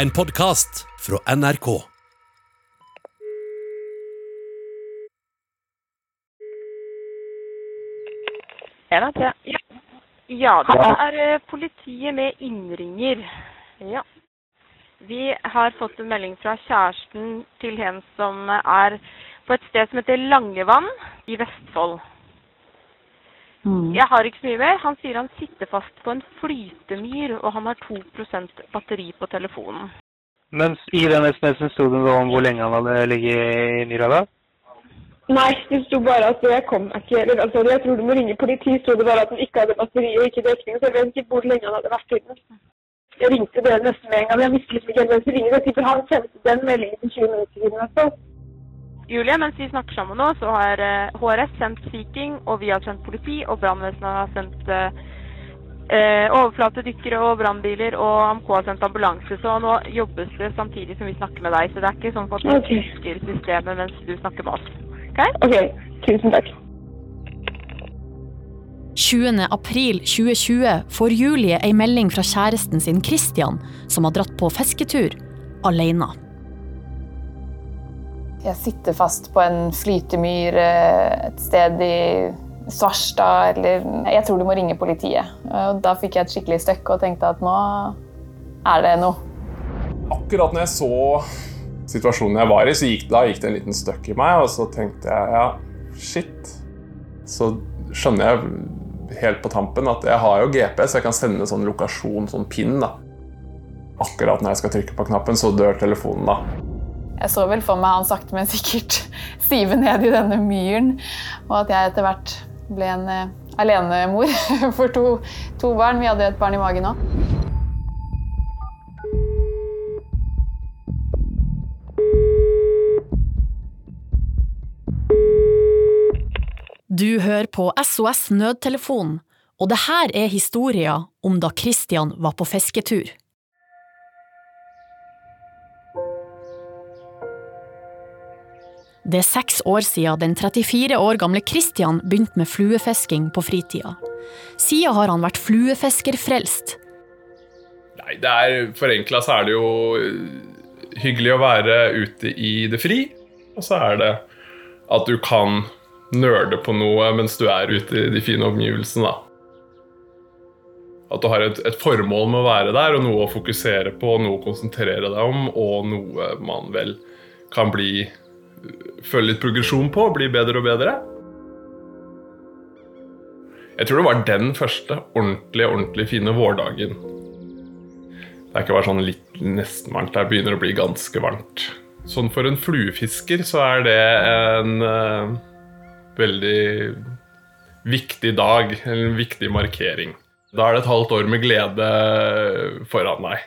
En podkast fra NRK. En det. Ja. ja, er eh, politiet med innringer. Ja. Vi har fått en melding fra kjæresten til en som er på et sted som heter Langevann i Vestfold. Jeg har ikke så mye mer. Han sier han sitter fast på en flytemyr, og han har 2% batteri på telefonen. Men i den SMS-en sto det noe om hvor lenge han hadde ligget i myra da? Nei, det sto bare at jeg kom meg ikke. Eller, altså, jeg tror du må ringe politiet, sto det bare at han ikke hadde batteri og ikke dekning. Så jeg vet ikke hvor lenge han hadde vært inne. Jeg ringte dere nesten med en gang. Jeg visste liksom ikke helt hvem som ringte. Jeg tipper han sendte den meldingen for 20 minutter siden. fall. Julie, mens vi snakker sammen nå, så har eh, HRS sendt Sea King, og vi har sendt politi, og brannvesenet har sendt eh, eh, overflatedykkere og brannbiler, og AMK har sendt ambulanse. Så nå jobbes det samtidig som vi snakker med deg. Så det er ikke sånn at vi okay. husker systemet mens du snakker med oss. Ok? OK, tusen takk. 20. april 2020 får Julie ei melding fra kjæresten sin Christian, som har dratt på fisketur alene. Jeg sitter fast på en flytemyr eh, et sted i Svarstad, eller Jeg tror du må ringe politiet. Og da fikk jeg et skikkelig støkk og tenkte at nå er det noe. Akkurat når jeg så situasjonen jeg var i, så gikk, da gikk det en liten støkk i meg, og så tenkte jeg ja, shit. Så skjønner jeg helt på tampen at jeg har jo GPS, jeg kan sende sånn lokasjon, sånn pin, da. Akkurat når jeg skal trykke på knappen, så dør telefonen, da. Jeg så vel for meg han sakte, men sikkert sive ned i denne myren, og at jeg etter hvert ble en uh, alenemor for to, to barn. Vi hadde et barn i magen òg. Du hører på SOS Nødtelefon, og det her er historien om da Christian var på fisketur. Det er seks år siden den 34 år gamle Christian begynte med fluefisking på fritida. Siden har han vært fluefiskerfrelst. Nei, det er forenkla så er det jo eh, hyggelig å være ute i det fri. Og så er det at du kan nerde på noe mens du er ute i de fine omgivelsene. At du har et, et formål med å være der, og noe å fokusere på, noe å konsentrere deg om, og noe man vel kan bli Føle litt progresjon på, bli bedre og bedre. Jeg tror det var den første ordentlig, ordentlig fine vårdagen. Det er ikke bare sånn litt nesten varmt, det begynner å bli ganske varmt. Sånn for en fluefisker så er det en eh, veldig viktig dag, en viktig markering. Da er det et halvt år med glede foran deg.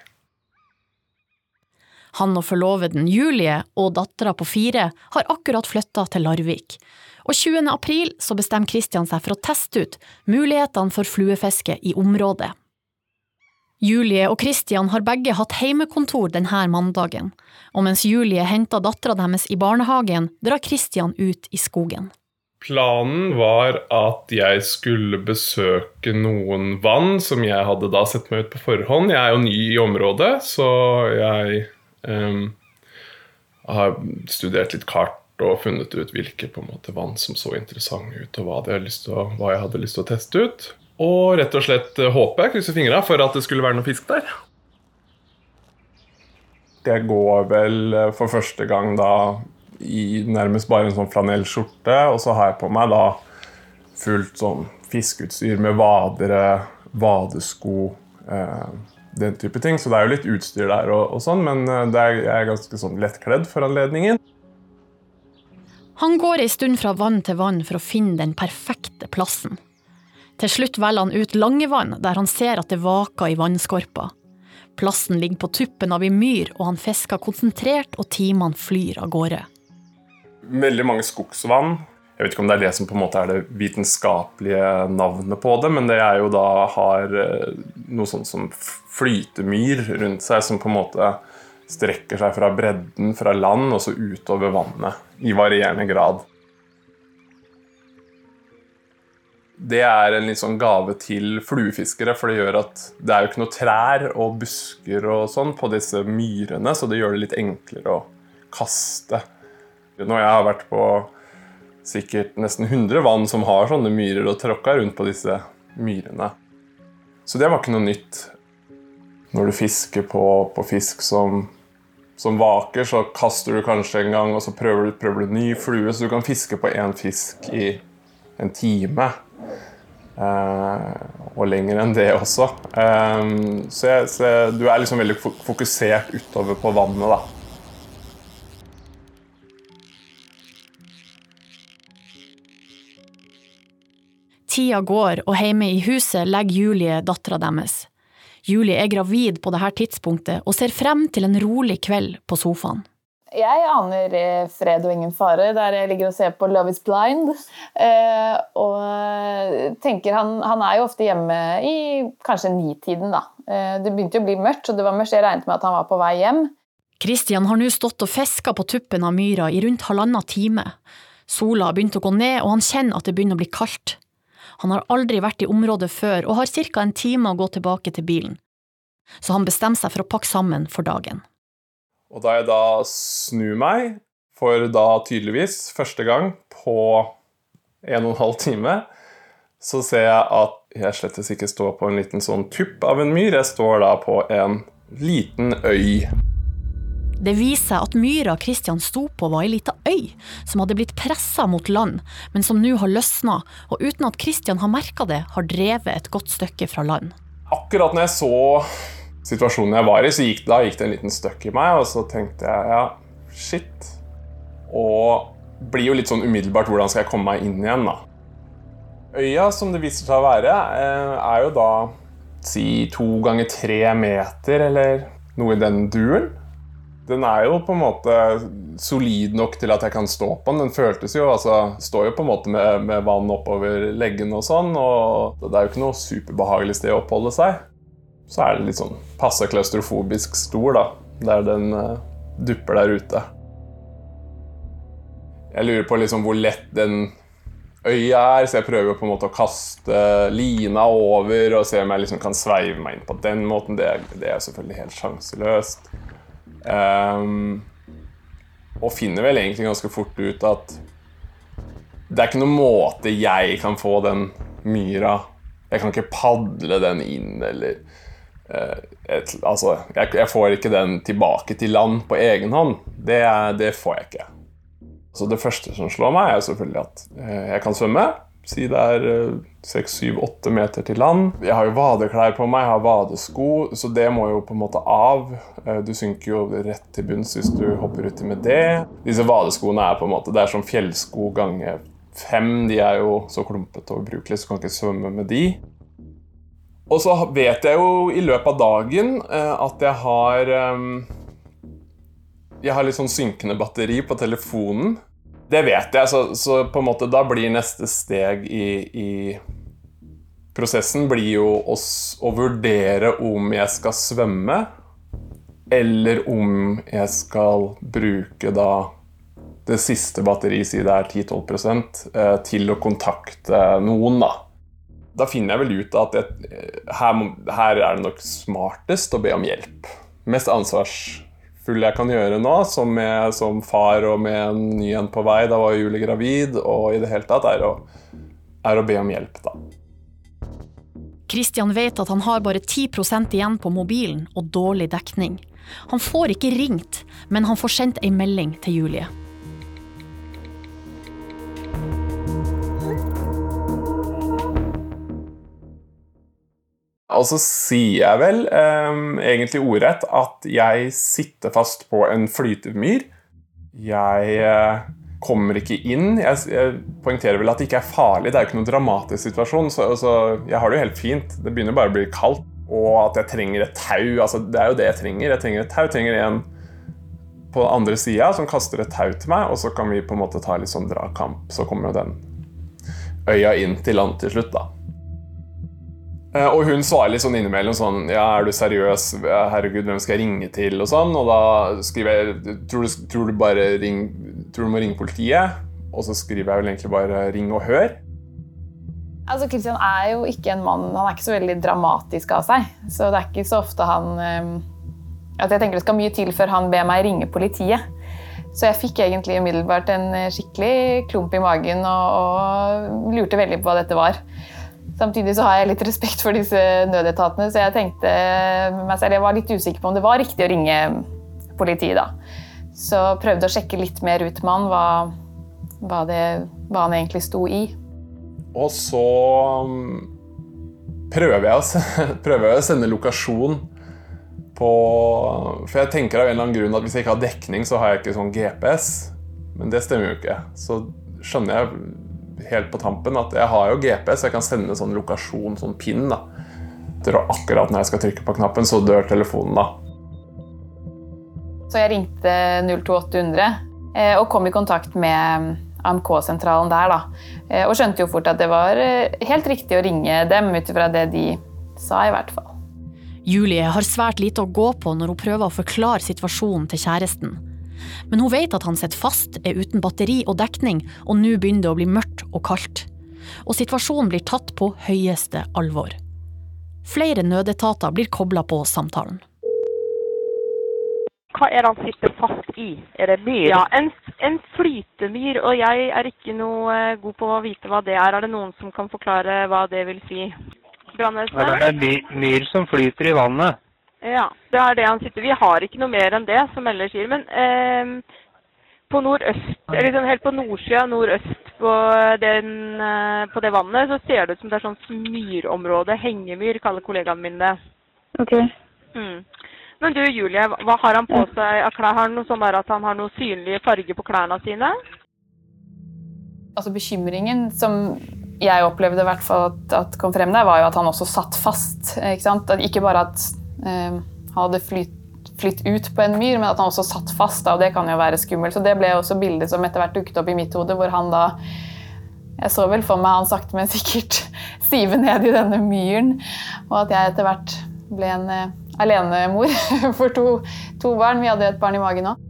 Han og forloveden Julie og dattera på fire har akkurat flytta til Larvik. Og 20. april så bestemmer Christian seg for å teste ut mulighetene for fluefiske i området. Julie og Christian har begge hatt heimekontor denne mandagen, og mens Julie henter dattera deres i barnehagen, drar Christian ut i skogen. Planen var at jeg skulle besøke noen vann som jeg hadde da sett meg ut på forhånd. Jeg er jo ny i området, så jeg em, har studert litt kart og funnet ut hvilke måte, vann som så interessante ut, og hva, det til å, hva jeg hadde lyst til å teste ut. Og rett og slett eh, håpe, krysse fingra, for at det skulle være noe fisk der. Jeg går vel eh, for første gang da i nærmest bare en sånn flanellskjorte, og så har jeg på meg da fullt sånn fiskeutstyr med vadere, vadesko, eh, den type ting. Så det er jo litt utstyr der og, og sånn, men eh, det er, jeg er ganske sånn lettkledd for anledningen. Han går ei stund fra vann til vann for å finne den perfekte plassen. Til slutt velger han ut Langevann, der han ser at det vaker i vannskorpa. Plassen ligger på tuppen av ei myr, og han fisker konsentrert, og timene flyr av gårde. Veldig mange skogsvann. Jeg vet ikke om det er det som på en måte er det vitenskapelige navnet på det, men det er jo da har eh, noe sånt som flytemyr rundt seg, som på en måte strekker seg fra bredden fra land og så utover vannet i varierende grad. det er en litt sånn gave til fluefiskere, for det gjør at det er jo ikke noe trær og busker og sånn på disse myrene, så det gjør det litt enklere å kaste. Når jeg har vært på sikkert nesten 100 vann som har sånne myrer, og tråkka rundt på disse myrene. Så det var ikke noe nytt. Når du fisker på, på fisk som, som, vaker, så kaster du kanskje en gang, og så prøver du, prøver du ny flue, så du kan fiske på én fisk i en time. Eh, og lenger enn det også. Eh, så, jeg, så du er liksom veldig fokusert utover på vannet, da. Tida går, og hjemme i huset legger Julie dattera deres. Julie er gravid på dette tidspunktet og ser frem til en rolig kveld på sofaen. Jeg aner eh, fred og ingen fare der jeg ligger og ser på Love is blind. Eh, og tenker han, han, er jo ofte hjemme i kanskje nitiden, da. Eh, det begynte å bli mørkt, så det var mørkt. Jeg regnet med at han var på vei hjem. Christian har nå stått og fiska på tuppen av myra i rundt halvannen time. Sola har begynt å gå ned, og han kjenner at det begynner å bli kaldt. Han har aldri vært i området før og har ca. en time å gå tilbake til bilen. Så han bestemmer seg for å pakke sammen for dagen. Og da jeg da snur meg, for da tydeligvis første gang på en og en halv time, så ser jeg at jeg slettes ikke står på en liten sånn tupp av en myr, jeg står da på en liten øy. Det viser seg at myra Christian sto på var ei lita øy som hadde blitt pressa mot land, men som nå har løsna, og uten at Christian har merka det, har drevet et godt stykke fra land. Akkurat når jeg så situasjonen jeg var i, så gikk, da gikk det en liten støkk i meg, og så tenkte jeg ja, shit. Og blir jo litt sånn umiddelbart hvordan skal jeg komme meg inn igjen, da. Øya, som det viser seg å være, eh, er jo da si to ganger tre meter, eller noe i den duren den er jo på en måte solid nok til at jeg kan stå på den. Den føltes jo, altså Står jo på en måte med, med vann oppover leggene og sånn. Og det er jo ikke noe superbehagelig sted å oppholde seg. Så er det litt sånn passe klaustrofobisk stor, da. Der den uh, dupper der ute. Jeg lurer på liksom hvor lett den øya er, så jeg prøver på en måte å kaste lina over og se om jeg liksom kan sveive meg inn på den måten. Det, det er selvfølgelig helt sjanseløst. Um, og finner vel egentlig ganske fort ut at det er ikke noen måte jeg kan få den myra Jeg kan ikke padle den inn eller uh, et, Altså, jeg, jeg, får ikke den tilbake til land på egen hånd. Det, det får jeg ikke. Så det første som slår meg, er selvfølgelig at uh, jeg kan svømme. Si det er seks, syv, åtte meter til land. Jeg har jo vadeklær på meg, jeg har vadesko, så det må jo på en måte av. Eh, du synker jo rett til bunns hvis du hopper uti med det. Disse vadeskoene er på en måte, det er som fjellsko gange fem. De er jo så klumpete og ubrukelige, så du kan ikke svømme med de. Og så vet jeg jo i løpet av dagen eh, at jeg har eh, Jeg har litt sånn synkende batteri på telefonen. Det vet jeg, så, så, på en måte da blir neste steg i, i prosessen blir jo å, å, vurdere om jeg skal svømme, eller om jeg skal bruke da det siste batteriet, si det er 10-12 eh, til å kontakte noen, da. Da finner jeg vel ut at jeg, her, her er det nok smartest å be om hjelp. Mest ansvars fulle jeg kan gjøre nå, som, med, som far og med en ny en på vei. Da var Julie gravid, og i det hele tatt er å, er å be om hjelp, da. Christian vet at han har bare 10% igjen på mobilen og dårlig dekning. Han får ikke ringt, men han får sendt ei melding til Julie. Og så sier jeg vel um, egentlig ordrett at jeg sitter fast på en flytemyr. Jeg uh, kommer ikke inn. Jeg, jeg, poengterer vel at det ikke er farlig. Det er jo ikke noen dramatisk situasjon. Så, så, jeg har det jo helt fint. Det begynner bare å bli kaldt. Og at jeg trenger et tau. Altså, det er jo det jeg trenger. Jeg trenger et tau. Jeg trenger en på andre sida som kaster et tau til meg, og så kan vi på en måte ta litt sånn dragkamp. Så kommer jo den øya inn til land til slutt, da. Eh, og hun svarer litt sånn innimellom sånn Ja, er du seriøs? Herregud, hvem skal jeg ringe til? Og sånn. Og da skriver jeg Tror du, tror du bare ring, tror du må ringe politiet? Og så skriver jeg vel egentlig bare 'ring og hør'. Altså, Christian er jo ikke en mann Han er ikke så veldig dramatisk av seg. Så det er ikke så ofte han eh, At jeg tenker det skal mye til før han ber meg ringe politiet. Så jeg fikk egentlig umiddelbart en eh, skikkelig klump i magen og, og lurte veldig på hva dette var. Samtidig så har jeg litt respekt for disse nødetatene, så jeg tenkte meg selv, jeg var litt usikker på om det var riktig å ringe politiet da. Så prøvde å sjekke litt mer ut med han hva, hva, det, hva han egentlig sto i. Og så um, prøver jeg, prøver jeg å sende lokasjon på For jeg tenker av en eller annen grunn at hvis jeg ikke har dekning, så har jeg ikke sånn GPS. Men det stemmer jo ikke. Så skjønner jeg helt på tampen at jeg har jo GPS, jeg kan sende sånn lokasjon, sånn pin. da. Akkurat når jeg skal trykke på knappen, så dør telefonen, da. Så jeg ringte 02800 eh, og kom i kontakt med AMK-sentralen der. Da. Eh, og skjønte jo fort at det var eh, helt riktig å ringe dem, ut ifra det de sa, i hvert fall. Julie har svært lite å gå på når hun prøver å forklare situasjonen til kjæresten. Men hun vet at han sitter fast, er uten batteri og dekning, og nå begynner det å bli mørkt og kaldt. Og situasjonen blir tatt på høyeste alvor. Flere nødetater blir kobla på samtalen. Hva er det han sitter fast i? Er det myr? Ja, en, en flytemyr, og jeg er ikke noe eh, god på å vite hva det er. Er det noen som kan forklare hva det vil si? Brannvesenet? det er myr som flyter i vannet. Ja, det er det han sitter Vi har ikke noe mer enn det, som ellers sier. Men eh, på nordøst, liksom helt på nordsida nordøst på, den, eh, på det vannet, så ser det ut som det er sånn myrområde. Hengemyr, kaller kollegaene mine det. Ok. Mm. Men du Julie, hva- har han på seg av klær? Har han noe sånn der at han har noe synlig farge på klærne sine? Altså Bekymringen som jeg opplevde i hvert fall at, at kom frem der, var jo at han også satt fast. Ikke, sant? Ikke bare at hadde flytt, flytt ut på en myr, men at han også satt fast. Da, og det kan jo være skummelt. Så det ble også bildet som etter hvert dukket opp i mitt hode, hvor han da Jeg så vel for meg han sakte, men sikkert sive ned i denne myren, og at jeg etter hvert ble en eh, alenemor for to, to barn. Vi hadde et barn i magen òg.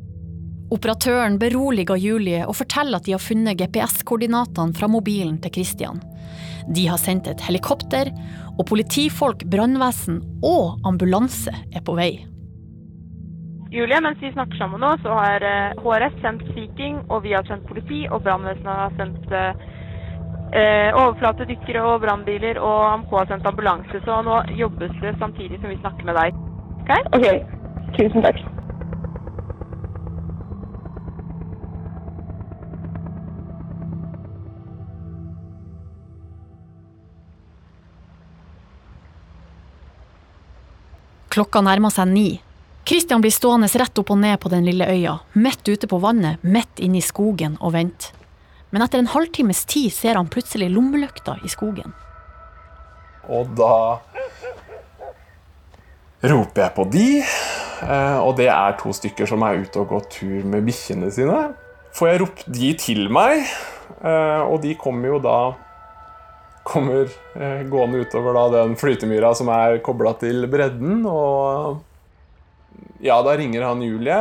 Operatøren beroliger Julie og forteller at de har funnet GPS-koordinatene fra mobilen til Christian. De har sendt et helikopter, og politifolk, brannvesen og ambulanse er på vei. Julie, mens vi snakker sammen nå, så har eh, HRS sendt Sea King, og vi har sendt politi, og brannvesenet har sendt eh, eh, overflatedykkere og brannbiler, og AMK har sendt ambulanse. Så nå jobbes det samtidig som vi snakker med deg. Ok? Ok. Tusen takk. Klokka nærmer seg ni. Christian blir stående rett opp og ned på den lille øya, midt ute på vannet, midt inne i skogen og vente. Men etter en halvtimes tid ser han plutselig lommelykta i skogen. Og da roper jeg på de, eh, og det er to stykker som er ute og går tur med bikkjene sine. Får jeg ropt de til meg, eh, og de kommer jo da kommer eh, gående utover da den flytemyra som er kobla til bredden, og ja, da ringer han Julie.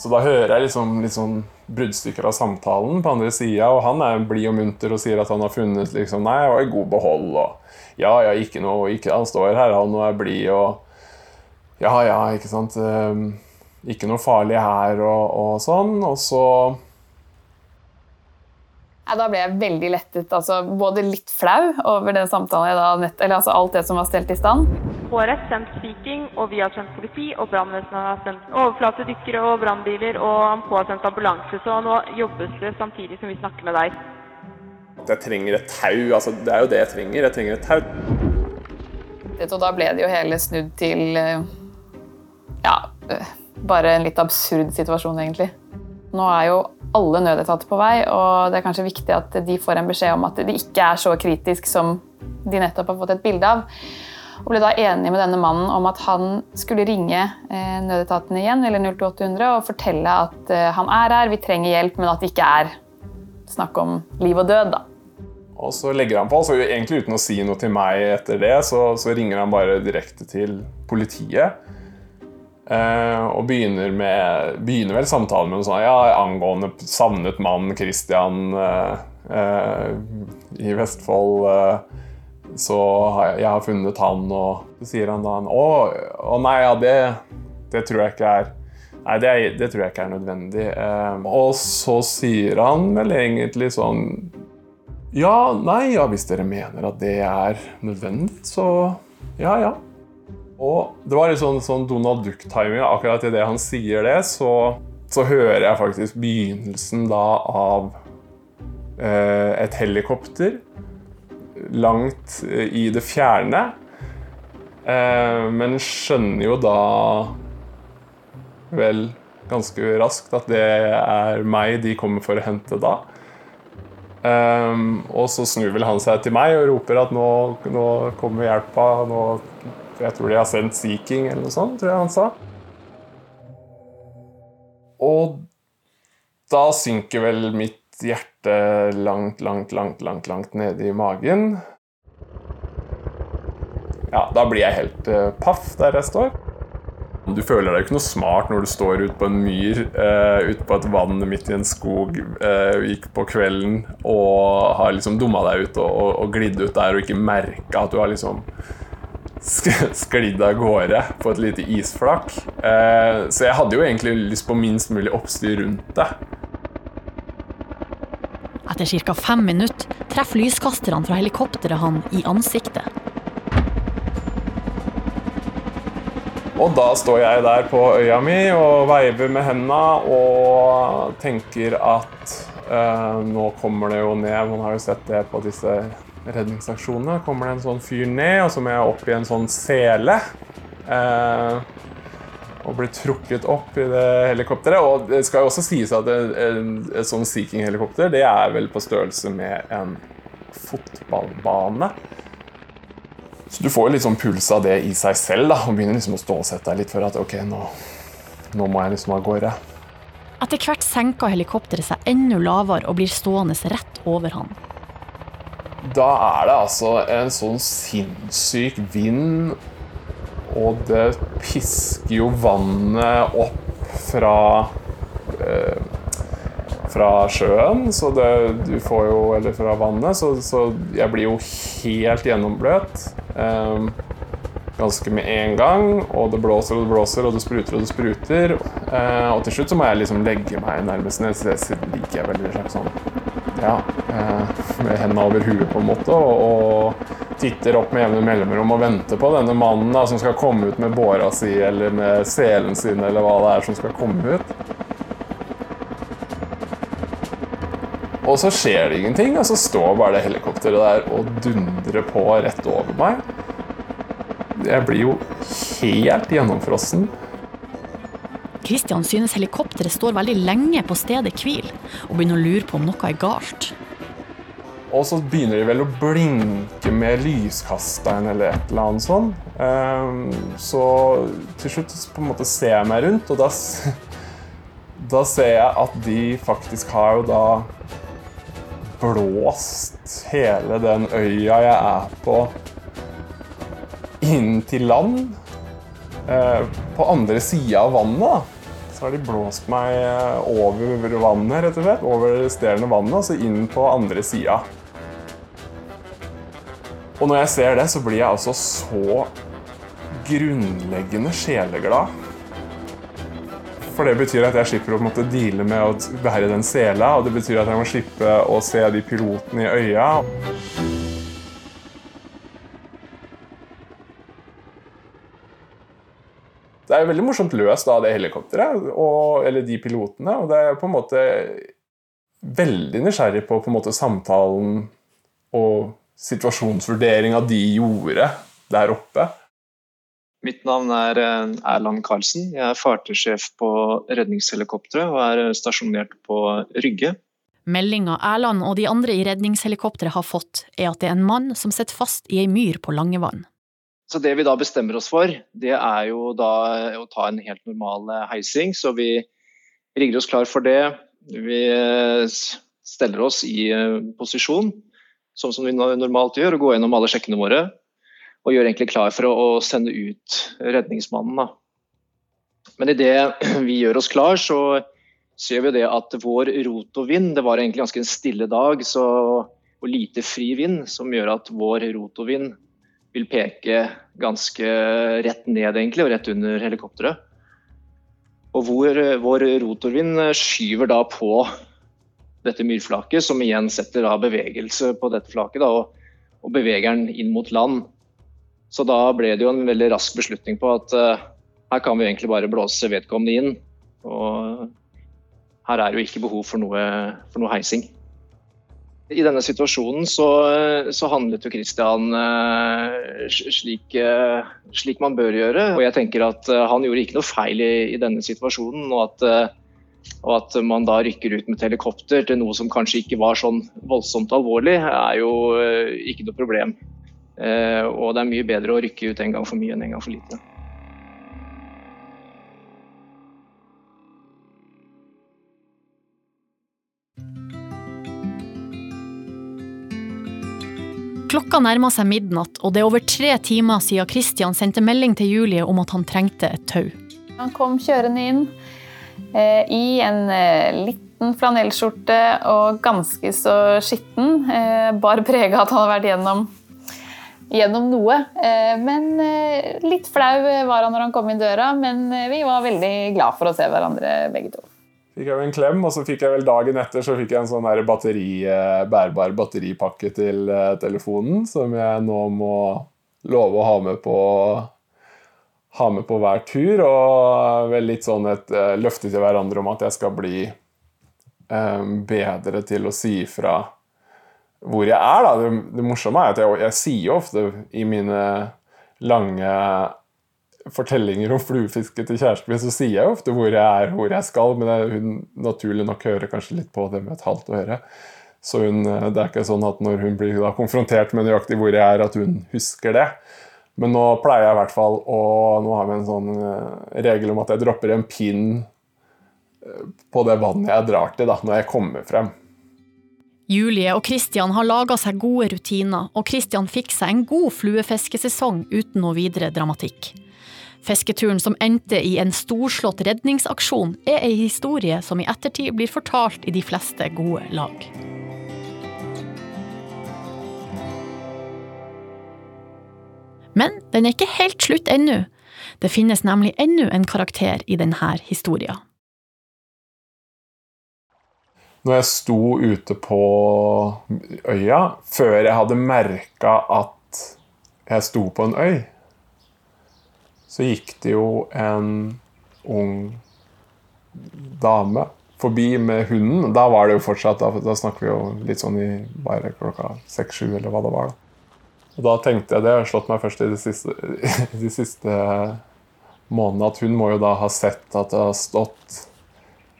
Så da hører jeg liksom sånn bruddstykker av samtalen på andre sida, og han er blid og munter og sier at han har funnet liksom Nei, jeg var i god behold, og ja, ja, ikke noe ikke, Han står her, han og er blid, og Ja, ja, ikke sant. ehm, ikke noe farlig her, og, og sånn. Og så da ble jeg veldig lettet. Altså, både litt flau over den samtalen jeg da nett, eller altså alt det som var stelt i stand. HRS sendt Sea King, og vi har sendt politi, og brannvesenet har sendt overflatedykkere og brannbiler, og Ampo har sendt ambulanse. Så nå jobbes det samtidig som vi snakker med deg. jeg trenger et tau. Altså, det er jo det jeg trenger. Jeg trenger et tau. Og da ble det jo hele snudd til eh, ja, eh, bare en litt absurd situasjon, egentlig. Nå er jo alle nødetater på vei, og det er kanskje viktig at de får en beskjed om at det ikke er så kritisk som de nettopp har fått et bilde av. Og ble da enige med denne mannen om at han skulle ringe nødetatene nødetaten igjen, eller 02800, og fortelle at eh, han er her, vi trenger hjelp, men at det ikke er snakk om liv og død. da. Og så legger han på, så egentlig uten å si noe til meg etter det, så, så ringer han bare direkte til politiet. Eh, og begynner, med, begynner vel samtalen med noe sånt Ja, angående savnet mann Christian eh, eh, i Vestfold så har jeg, jeg har funnet han, og så sier han da Å, å nei, ja, det, det tror jeg ikke er Nei, det, det tror jeg ikke er nødvendig. Eh, og så sier han vel egentlig sånn Ja, nei, ja, hvis dere mener at det er nødvendig, så ja, ja. Og det var litt sånn, sånn Donald Duck-timing. Akkurat idet han sier det, så, så hører jeg faktisk begynnelsen da av eh, et helikopter langt eh, i det fjerne. Eh, men skjønner jo da vel ganske raskt at det er meg de kommer for å hente da. Um, og så snur vel han seg til meg og roper at nå, nå kommer hjelpa. Nå, jeg tror de har sendt Sea King eller noe sånt, tror jeg han sa. Og da synker vel mitt hjerte langt, langt, langt, langt, langt nede i magen. Ja, da blir jeg helt uh, paff der jeg står. Du føler deg ikke noe smart når du står ute på en myr, uh, ute på et vann midt i en skog, uh, gikk på kvelden og har liksom dumma deg ut og, og, og glidd ut der og ikke merka at du har liksom sklidd av gårde på et lite isflak. Uh, så jeg hadde jo egentlig lyst på minst mulig oppstyr rundt det. Etter ca. fem minutter treffer lyskasterne fra helikopteret han i ansiktet. Og da står jeg der på øya mi og veiver med henda og tenker at eh, nå kommer det jo ned Man har jo sett det på disse redningsaksjonene. Kommer det en sånn fyr ned, og så må jeg opp i en sånn sele. Eh, og blir trukket opp i det helikopteret. Og det skal jo også sies at et sånn Sea King-helikopter det er vel på størrelse med en fotballbane. Så du får jo litt sånn puls av det i seg selv, da, og begynner liksom å stålsette deg litt for at ok, nå, nå må jeg liksom av gårde. Etter hvert senker helikopteret seg enda lavere og blir stående rett over han. Da er det altså en sånn sinnssyk vind, og det pisker jo vannet opp fra eh, fra sjøen, så det, du får jo Eller fra vannet, så, så jeg blir jo helt gjennombløt. Eh, ganske med en gang, og det blåser og det blåser, og det spruter og det spruter. Eh, og til slutt så må jeg liksom legge meg nærmest ned, så det ligger jeg veldig sånn Ja, uh, med hendene over huet, på en måte, og, og titter opp med jevne mellomrom og venter på denne mannen da, som skal komme ut med båra si eller med selen sin, eller hva det er som skal komme ut. Og så skjer det ingenting, og så står bare det helikopteret der og dundrer på rett over meg. Jeg blir jo helt gjennomfrossen. Christian synes helikopteret står veldig lenge på stedet hvil, og begynner å lure på om noe er galt. Og så begynner de vel å blinke med lyskasteren eller et eller annet sånt. Ehm, så til slutt på en måte ser jeg meg rundt, og da, da ser jeg at de faktisk har jo da blåst hele den øya jeg er på, inn til land. Eh, på andre sida av vannet så har de blåst meg eh, over vannet, rett og slett. Over det resterende vannet, og så inn på andre sida. Og når jeg ser det, så blir jeg altså så grunnleggende sjeleglad. For det betyr at jeg slipper å måtte deale med å bære den sela, og det betyr at jeg må slippe å se de pilotene i øya. Det er veldig morsomt løst av det helikopteret, og, eller de pilotene. Og det er på en måte veldig nysgjerrig på, på en måte samtalen og situasjonsvurderinga de gjorde der oppe. Mitt navn er eh, Erland Karlsen. Jeg er fartøysjef på redningshelikopteret og er stasjonert på Rygge. Meldinga Erland og de andre i redningshelikopteret har fått, er at det er en mann som sitter fast i ei myr på Langevann. Så Det vi da bestemmer oss for, det er jo da å ta en helt normal eh, heising. Så vi rigger oss klar for det. Vi steller oss i posisjon, sånn som vi normalt gjør, og går gjennom alle sjekkene våre og gjør egentlig klar for å sende ut redningsmannen. Da. Men idet vi gjør oss klar, så ser vi det at vår rotovind Det var egentlig ganske en stille dag, så og lite fri vind, som gjør at vår rotovind vil peke ganske rett ned egentlig, og rett under helikopteret. Og hvor vår rotorvind skyver da på dette myrflaket, som igjen setter da bevegelse på dette flaket da, og, og, beveger den inn mot land. Så da ble det jo en veldig rask beslutning på at uh, her kan vi egentlig bare blåse vedkommende inn. Og her er jo ikke behov for noe, for noe heising. I denne situasjonen så, så handlet jo Christian uh, slik, uh, slik, man bør gjøre. Og jeg tenker at han gjorde ikke noe feil i, i denne situasjonen. og at og at man da rykker ut med et helikopter til noe som kanskje ikke var sånn voldsomt alvorlig, er jo eh, ikke noe problem. Eh, og det er mye bedre å rykke ut en gang for mye enn en gang for lite. Klokka nærmer seg midnatt, og det er over tre timer siden Christian sendte melding til Julie om at han trengte et tau. Han kom kjørende inn Eh, i en eh, liten flanellskjorte og ganske så skitten. Eh, bar preg at han hadde vært gjennom, gjennom noe. Men litt flau var han når han kom inn døra, men vi var veldig glad for å se hverandre begge to. Fikk jeg en klem, og så fikk jeg vel dagen etter så fikk jeg en sånn batteri, bærbar batteripakke til telefonen, som jeg nå må love å ha med på ha med på hver tur, og vel litt sånn et uh, løfte til hverandre om at jeg skal bli bedre til å si ifra hvor jeg er. Da. Det, det morsomme er at jeg, jeg sier ofte i mine lange fortellinger om fluefiske til kjæresten min, så sier jeg ofte hvor jeg er, hvor jeg skal, men hun naturlig nok hører kanskje litt på det med et halvt øre. Så hun, eh, det er ikke sånn at når hun blir konfrontert med nøyaktig hvor jeg er, at hun husker det. Men nå pleier jeg i hvert fall å Nå har vi en sånn eh, regel om at jeg dropper en pinn eh, på det vannet jeg drar til, da, når jeg kommer frem. Julie og Kristian har laga seg gode rutiner, og Kristian fikk seg en god fluefiskesesong uten noe videre dramatikk. Fisketuren som endte i en storslått redningsaksjon, er ei historie som i ettertid blir fortalt i de fleste gode lag. Men den er ikke helt slutt ennå. Det finnes nemlig ennå en karakter i denne historien. Når jeg sto ute på øya, før jeg hadde merka at jeg sto på en øy, så gikk det jo en ung dame forbi med hunden. Da var det jo fortsatt, da, da snakker vi jo litt sånn i bare klokka seks-sju, eller hva det var. da. Og da tenkte jeg, det har slått meg først i de siste, de siste månedene, at hun må jo da ha sett at det har stått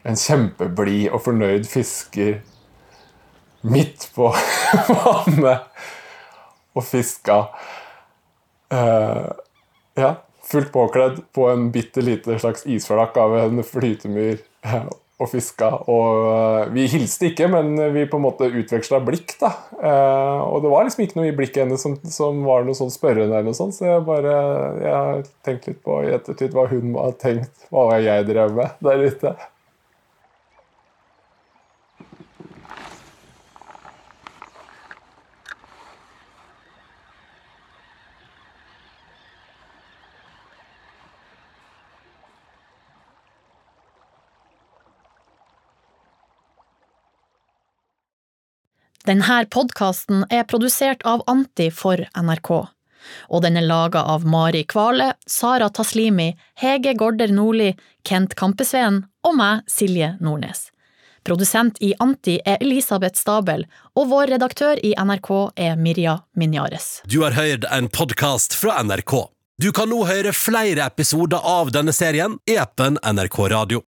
en kjempeblid og fornøyd fisker midt på vannet og fiska. Uh, ja, fullt påkledd på en bitte lite slags isflak av en flytemyr og fiska. Og eh, vi hilste ikke, men vi på en måte utveksla blikk. da. Eh, og det var liksom ikke noe i blikket hennes som, som, var noe sånn spørrende, eller noe sånt, så jeg bare jeg har tenkt litt på i ettertid hva hun har tenkt, hva jeg drev med der ute. Denne podkasten er produsert av Anti for NRK, og den er laga av Mari Kvale, Sara Taslimi, Hege Gorder Nordli, Kent Kampesveen og meg, Silje Nordnes. Produsent i Anti er Elisabeth Stabel, og vår redaktør i NRK er Mirja Minjares. Du har hørt en podkast fra NRK. Du kan nå høre flere episoder av denne serien i appen NRK Radio.